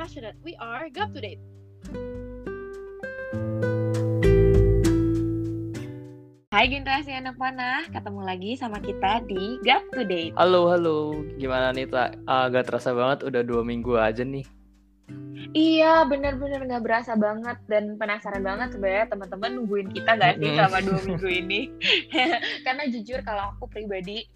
passionate. We are Gap to Date. Hai generasi anak panah, ketemu lagi sama kita di Gap to Date. Halo, halo. Gimana nih, Tak? Uh, gak terasa banget udah dua minggu aja nih. Iya, bener-bener nggak berasa banget dan penasaran banget sebenarnya teman-teman nungguin kita gak sih selama dua minggu ini? Karena jujur kalau aku pribadi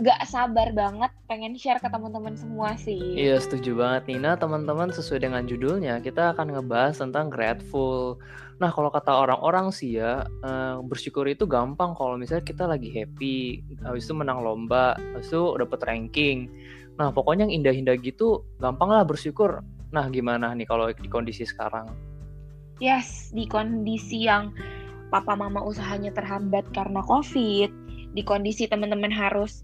gak sabar banget pengen share ke teman-teman semua sih. Iya, setuju banget Nina. Teman-teman sesuai dengan judulnya, kita akan ngebahas tentang grateful. Nah, kalau kata orang-orang sih ya, uh, bersyukur itu gampang kalau misalnya kita lagi happy, habis itu menang lomba, habis itu dapet ranking. Nah, pokoknya yang indah-indah gitu, gampang lah bersyukur Nah, gimana nih kalau di kondisi sekarang? Yes, di kondisi yang papa mama usahanya terhambat karena COVID, di kondisi teman-teman harus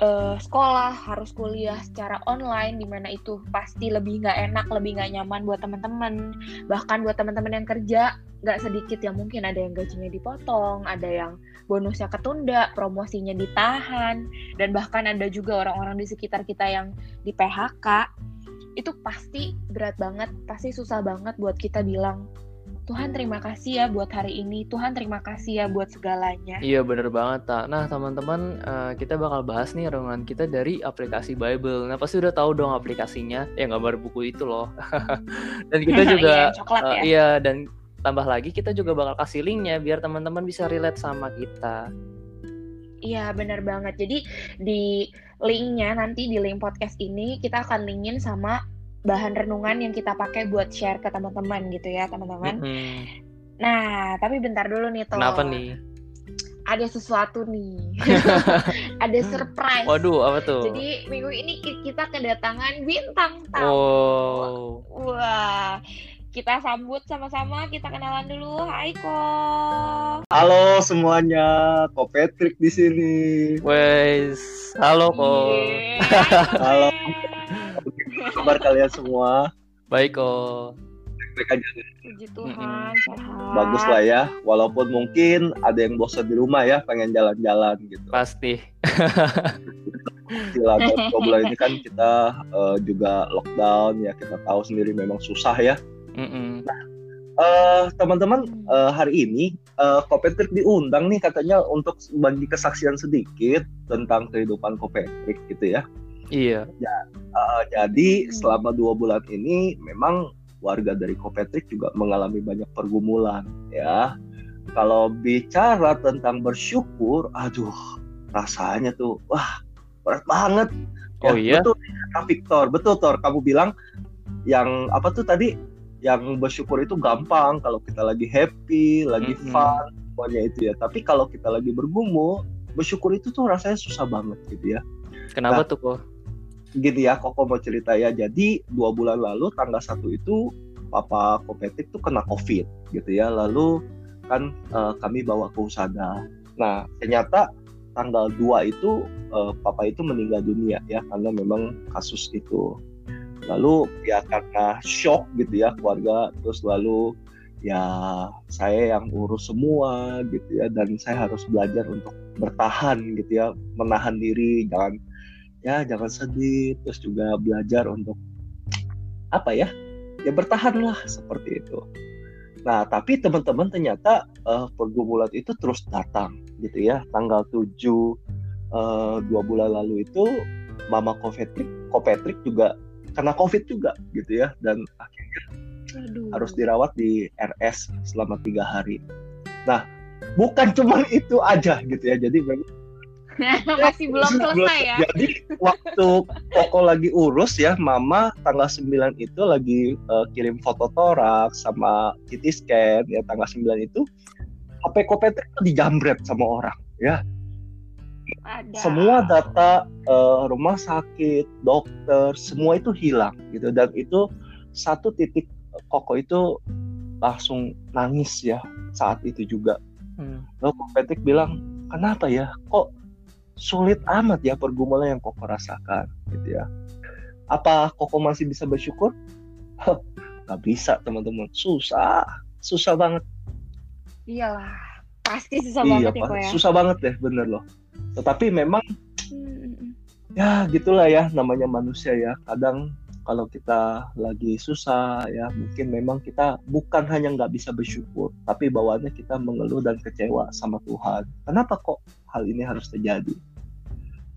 uh, sekolah, harus kuliah secara online, di mana itu pasti lebih nggak enak, lebih nggak nyaman buat teman-teman. Bahkan buat teman-teman yang kerja, nggak sedikit yang mungkin ada yang gajinya dipotong, ada yang bonusnya ketunda, promosinya ditahan, dan bahkan ada juga orang-orang di sekitar kita yang di PHK itu pasti berat banget, pasti susah banget buat kita bilang Tuhan terima kasih ya buat hari ini, Tuhan terima kasih ya buat segalanya. Iya bener banget tak. Nah teman-teman uh, kita bakal bahas nih renungan kita dari aplikasi Bible. Nah pasti udah tahu dong aplikasinya, ya gambar buku itu loh. dan kita juga, iya, coklat, uh, ya? iya dan tambah lagi kita juga bakal kasih linknya biar teman-teman bisa relate sama kita. Iya bener banget. Jadi di linknya nanti di link podcast ini kita akan linkin sama bahan renungan yang kita pakai buat share ke teman-teman gitu ya teman-teman. Mm-hmm. Nah tapi bentar dulu nih Toh. Kenapa nih? Ada sesuatu nih. Ada surprise. Waduh, apa tuh? Jadi minggu ini kita kedatangan bintang tamu. Oh. Wah kita sambut sama-sama, kita kenalan dulu. Hai Ko. Halo semuanya, Ko Patrick di sini. Wes, halo Ko. Yeah, halo. kabar kalian semua? Baik Ko. Baik aja. Puji Tuhan, sehat. Bagus lah ya, walaupun mungkin ada yang bosan di rumah ya, pengen jalan-jalan gitu. Pasti. Dua bulan ini kan kita uh, juga lockdown ya, kita tahu sendiri memang susah ya Mm-mm. Nah, uh, teman-teman uh, hari ini uh, Kopetrik diundang nih katanya untuk bagi kesaksian sedikit tentang kehidupan Kopetrik gitu ya. Iya. Ya, uh, jadi selama dua bulan ini memang warga dari Kopetrik juga mengalami banyak pergumulan ya. Kalau bicara tentang bersyukur, aduh rasanya tuh wah berat banget. Oh ya, iya. Betul, Victor. Betul, Tor. Kamu bilang yang apa tuh tadi yang bersyukur itu gampang kalau kita lagi happy, lagi mm -hmm. fun, semuanya itu ya. Tapi kalau kita lagi bergumul, bersyukur itu tuh rasanya susah banget gitu ya. Kenapa nah, tuh kok? Gini ya, Koko mau cerita ya. Jadi dua bulan lalu tanggal satu itu Papa Kopetik tuh kena COVID gitu ya. Lalu kan uh, kami bawa ke Usada. Nah ternyata tanggal 2 itu uh, Papa itu meninggal dunia ya karena memang kasus itu lalu ya karena shock gitu ya keluarga terus lalu ya saya yang urus semua gitu ya dan saya harus belajar untuk bertahan gitu ya menahan diri jangan ya jangan sedih terus juga belajar untuk apa ya ya bertahan lah seperti itu. Nah tapi teman-teman ternyata uh, pergumulan itu terus datang gitu ya tanggal 7 uh, dua bulan lalu itu Mama Kopetrik Kopetrik juga karena covid juga gitu ya dan akhirnya Aduh. harus dirawat di RS selama tiga hari. Nah bukan cuma itu aja gitu ya jadi memang masih belum selesai ya. Jadi waktu Koko lagi urus ya, Mama tanggal 9 itu lagi uh, kirim foto torak sama CT scan ya tanggal 9 itu HP Kopetri itu dijambret sama orang ya. Ada. Semua data uh, rumah sakit, dokter, semua itu hilang gitu dan itu satu titik Koko itu langsung nangis ya saat itu juga. Hmm. Lalu Petik bilang, kenapa ya kok sulit amat ya pergumulan yang Koko rasakan gitu ya. Apa Koko masih bisa bersyukur? Gak bisa teman-teman, susah, susah banget. Iyalah, pasti susah iya, banget ya kok ya. Susah banget deh, bener loh tetapi memang ya gitulah ya namanya manusia ya. Kadang kalau kita lagi susah ya mungkin memang kita bukan hanya nggak bisa bersyukur tapi bawaannya kita mengeluh dan kecewa sama Tuhan. Kenapa kok hal ini harus terjadi?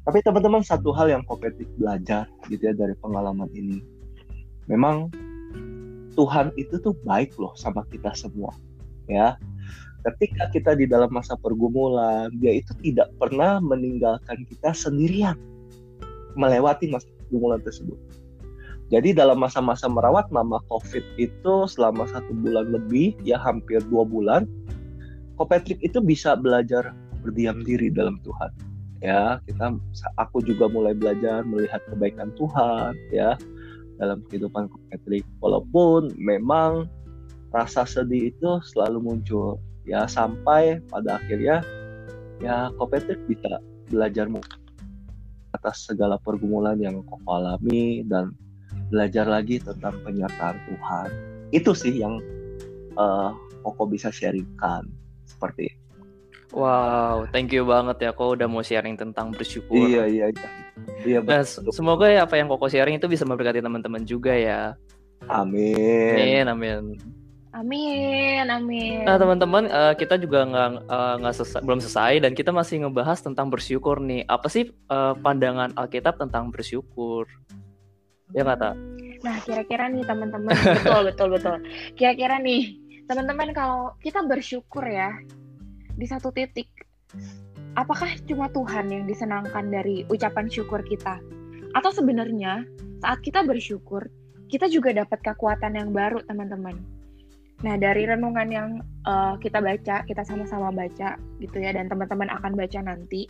Tapi teman-teman satu hal yang Kopetik belajar gitu ya dari pengalaman ini. Memang Tuhan itu tuh baik loh sama kita semua ya ketika kita di dalam masa pergumulan dia itu tidak pernah meninggalkan kita sendirian melewati masa pergumulan tersebut jadi dalam masa-masa merawat mama COVID itu selama satu bulan lebih, ya hampir dua bulan, Ko Patrick itu bisa belajar berdiam diri dalam Tuhan. Ya, kita, aku juga mulai belajar melihat kebaikan Tuhan, ya dalam kehidupan Ko Patrick. Walaupun memang rasa sedih itu selalu muncul, ya sampai pada akhirnya ya Ko Patrick bisa belajar atas segala pergumulan yang kau alami dan belajar lagi tentang penyertaan Tuhan. Itu sih yang uh, Koko bisa sharingkan seperti itu. Wow, thank you banget ya kok udah mau sharing tentang bersyukur. Iya, iya, iya. Iya, nah, semoga ya apa yang Koko sharing itu bisa memberkati teman-teman juga ya. Amin. Amin, amin. Amin, amin. Nah teman-teman uh, kita juga nggak uh, nggak selesai, belum selesai dan kita masih ngebahas tentang bersyukur nih. Apa sih uh, pandangan Alkitab tentang bersyukur? ya nggak tak nah kira-kira nih teman-teman betul betul betul kira-kira nih teman-teman kalau kita bersyukur ya di satu titik apakah cuma Tuhan yang disenangkan dari ucapan syukur kita atau sebenarnya saat kita bersyukur kita juga dapat kekuatan yang baru teman-teman nah dari renungan yang uh, kita baca kita sama-sama baca gitu ya dan teman-teman akan baca nanti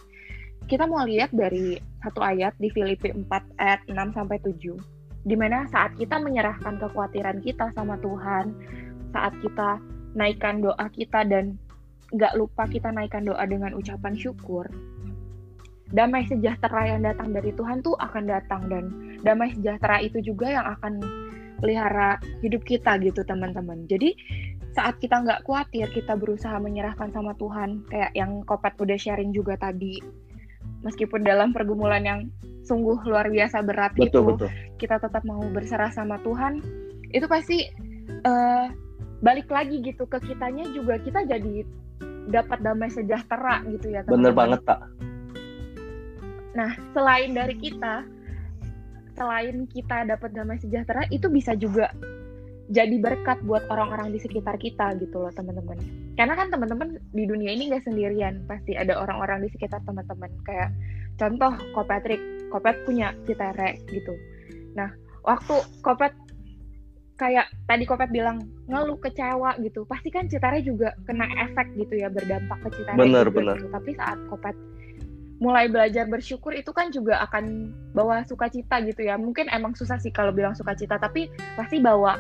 kita mau lihat dari satu ayat di Filipi 4 ayat 6 sampai 7. Di mana saat kita menyerahkan kekhawatiran kita sama Tuhan, saat kita naikkan doa kita dan nggak lupa kita naikkan doa dengan ucapan syukur, damai sejahtera yang datang dari Tuhan tuh akan datang dan damai sejahtera itu juga yang akan pelihara hidup kita gitu teman-teman. Jadi saat kita nggak khawatir, kita berusaha menyerahkan sama Tuhan, kayak yang Kopet udah sharing juga tadi, meskipun dalam pergumulan yang sungguh luar biasa berat betul, itu betul. kita tetap mau berserah sama Tuhan itu pasti uh, balik lagi gitu ke kitanya juga kita jadi dapat damai sejahtera gitu ya teman-teman. bener banget tak nah selain dari kita selain kita dapat damai sejahtera itu bisa juga jadi berkat buat orang-orang di sekitar kita gitu loh teman-teman karena kan teman-teman di dunia ini nggak sendirian pasti ada orang-orang di sekitar teman-teman kayak contoh Ko Patrick Ko punya Citere gitu nah waktu Kopet kayak tadi Kopet bilang ngeluh kecewa gitu pasti kan Citere juga kena efek gitu ya berdampak ke Citere bener, juga bener. Gitu. tapi saat Kopet mulai belajar bersyukur itu kan juga akan bawa sukacita gitu ya. Mungkin emang susah sih kalau bilang sukacita tapi pasti bawa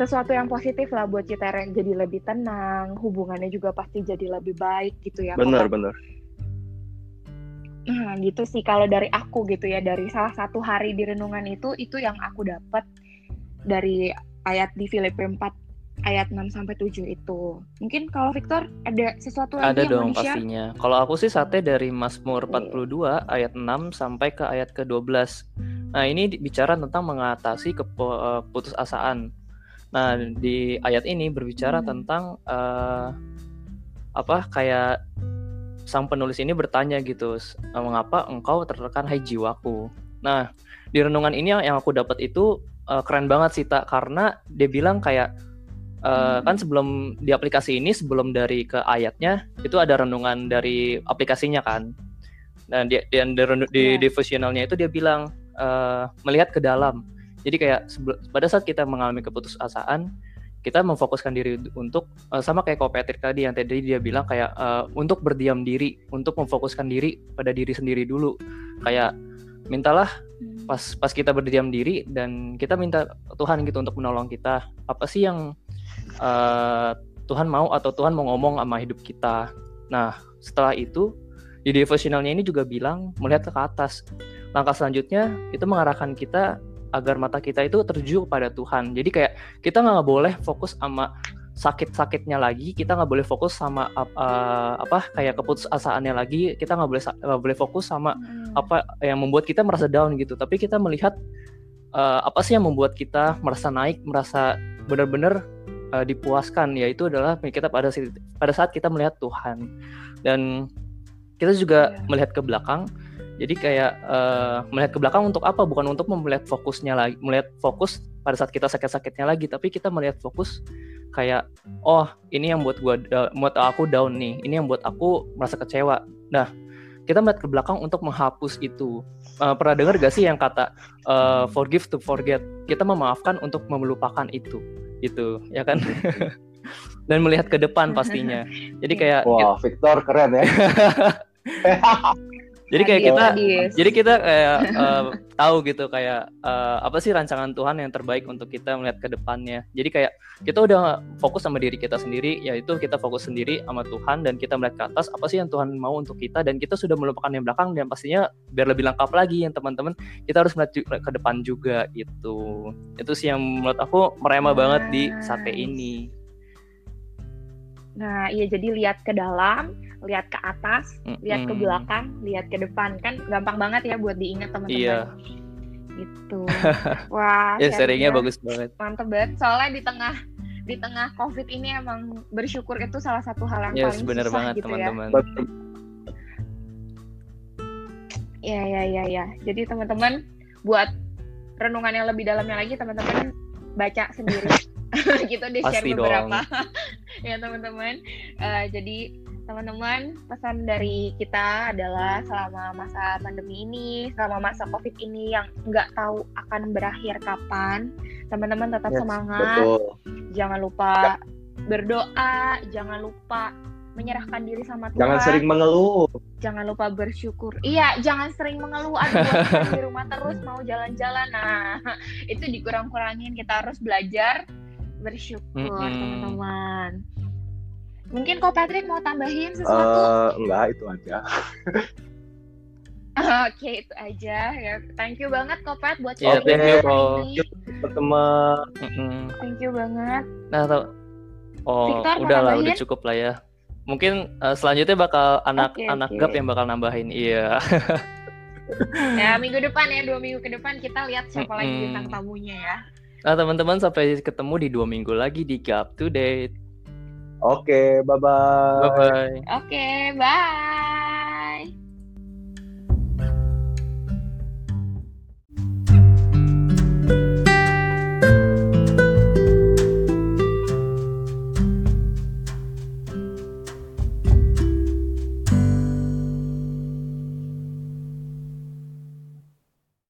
sesuatu yang positif lah buat Citere jadi lebih tenang hubungannya juga pasti jadi lebih baik gitu ya. Benar benar. Nah gitu sih kalau dari aku gitu ya dari salah satu hari di renungan itu itu yang aku dapat dari ayat di Filipi 4 ayat 6 sampai 7 itu. Mungkin kalau Victor ada sesuatu lagi ada yang dong pastinya. Kalau aku sih sate dari Mazmur 42 ayat 6 sampai ke ayat ke-12. Nah, ini bicara tentang mengatasi keputusasaan. Nah, di ayat ini berbicara hmm. tentang uh, apa kayak sang penulis ini bertanya gitu, mengapa engkau tertekan hai jiwaku. Nah, di renungan ini yang aku dapat itu uh, keren banget sih tak karena dia bilang kayak uh, kan sebelum di aplikasi ini sebelum dari ke ayatnya itu ada renungan dari aplikasinya kan. Dan dan di, di yeah. devotionalnya itu dia bilang uh, melihat ke dalam jadi kayak pada saat kita mengalami keputusasaan, kita memfokuskan diri untuk uh, sama kayak Kopetir tadi yang tadi dia bilang kayak uh, untuk berdiam diri, untuk memfokuskan diri pada diri sendiri dulu. Kayak mintalah hmm. pas pas kita berdiam diri dan kita minta Tuhan gitu untuk menolong kita. Apa sih yang uh, Tuhan mau atau Tuhan mau ngomong sama hidup kita. Nah, setelah itu di devotionalnya ini juga bilang melihat ke atas. Langkah selanjutnya itu mengarahkan kita agar mata kita itu terju pada Tuhan. Jadi kayak kita nggak boleh fokus sama sakit-sakitnya lagi, kita nggak boleh fokus sama uh, apa kayak keputusasaannya lagi, kita nggak boleh nggak boleh fokus sama hmm. apa yang membuat kita merasa down gitu. Tapi kita melihat uh, apa sih yang membuat kita merasa naik, merasa benar-benar uh, dipuaskan yaitu adalah kita pada pada saat kita melihat Tuhan. Dan kita juga yeah. melihat ke belakang. Jadi kayak uh, melihat ke belakang untuk apa? Bukan untuk melihat fokusnya lagi melihat fokus pada saat kita sakit-sakitnya lagi tapi kita melihat fokus kayak oh ini yang buat gua buat aku down nih. Ini yang buat aku merasa kecewa. Nah kita melihat ke belakang untuk menghapus itu. Uh, pernah dengar gak sih yang kata uh, forgive to forget. Kita memaafkan untuk melupakan itu itu ya kan? Dan melihat ke depan pastinya. Jadi kayak wah Victor keren ya jadi kayak kita jadi kita kayak uh, tahu gitu kayak uh, apa sih rancangan Tuhan yang terbaik untuk kita melihat ke depannya. Jadi kayak kita udah fokus sama diri kita sendiri yaitu kita fokus sendiri sama Tuhan dan kita melihat ke atas apa sih yang Tuhan mau untuk kita. Dan kita sudah melupakan yang belakang dan pastinya biar lebih lengkap lagi yang teman-teman kita harus melihat ke depan juga gitu. Itu sih yang menurut aku merema banget di sate ini. Nah iya jadi lihat ke dalam lihat ke atas, lihat ke belakang, lihat ke depan kan gampang banget ya buat diingat teman-teman. Iya. Gitu. Wah. ya seringnya bagus banget. Mantep banget. Soalnya di tengah di tengah COVID ini emang bersyukur itu salah satu hal yang yes, paling bener susah banget, gitu teman-teman. ya. Ya ya ya ya. Jadi teman-teman buat renungan yang lebih dalamnya lagi teman-teman baca sendiri. gitu deh share beberapa ya teman-teman. Uh, jadi teman-teman pesan dari kita adalah selama masa pandemi ini selama masa covid ini yang nggak tahu akan berakhir kapan teman-teman tetap yes, semangat. betul. jangan lupa berdoa jangan lupa menyerahkan diri sama Tuhan. Jangan sering mengeluh. Jangan lupa bersyukur. Iya jangan sering mengeluh. Aduh di rumah terus mau jalan-jalan. Nah itu dikurang-kurangin. Kita harus belajar bersyukur mm -hmm. teman-teman Mungkin kok Patrick mau tambahin sesuatu? Uh, enggak, itu aja. Oke, okay, itu aja ya. Thank you banget kok Pat buat yeah, thank you kok. teman. Thank you banget. Nah. Oh, Victor, udah lah, udah cukup lah ya. Mungkin uh, selanjutnya bakal anak okay, anak okay. gap yang bakal nambahin. Iya. ya minggu depan ya dua minggu ke depan kita lihat siapa mm -hmm. lagi bintang tamunya ya. Nah teman-teman sampai ketemu di dua minggu lagi di Gap Today. Oke, okay, bye bye. Bye bye. Oke, okay, bye.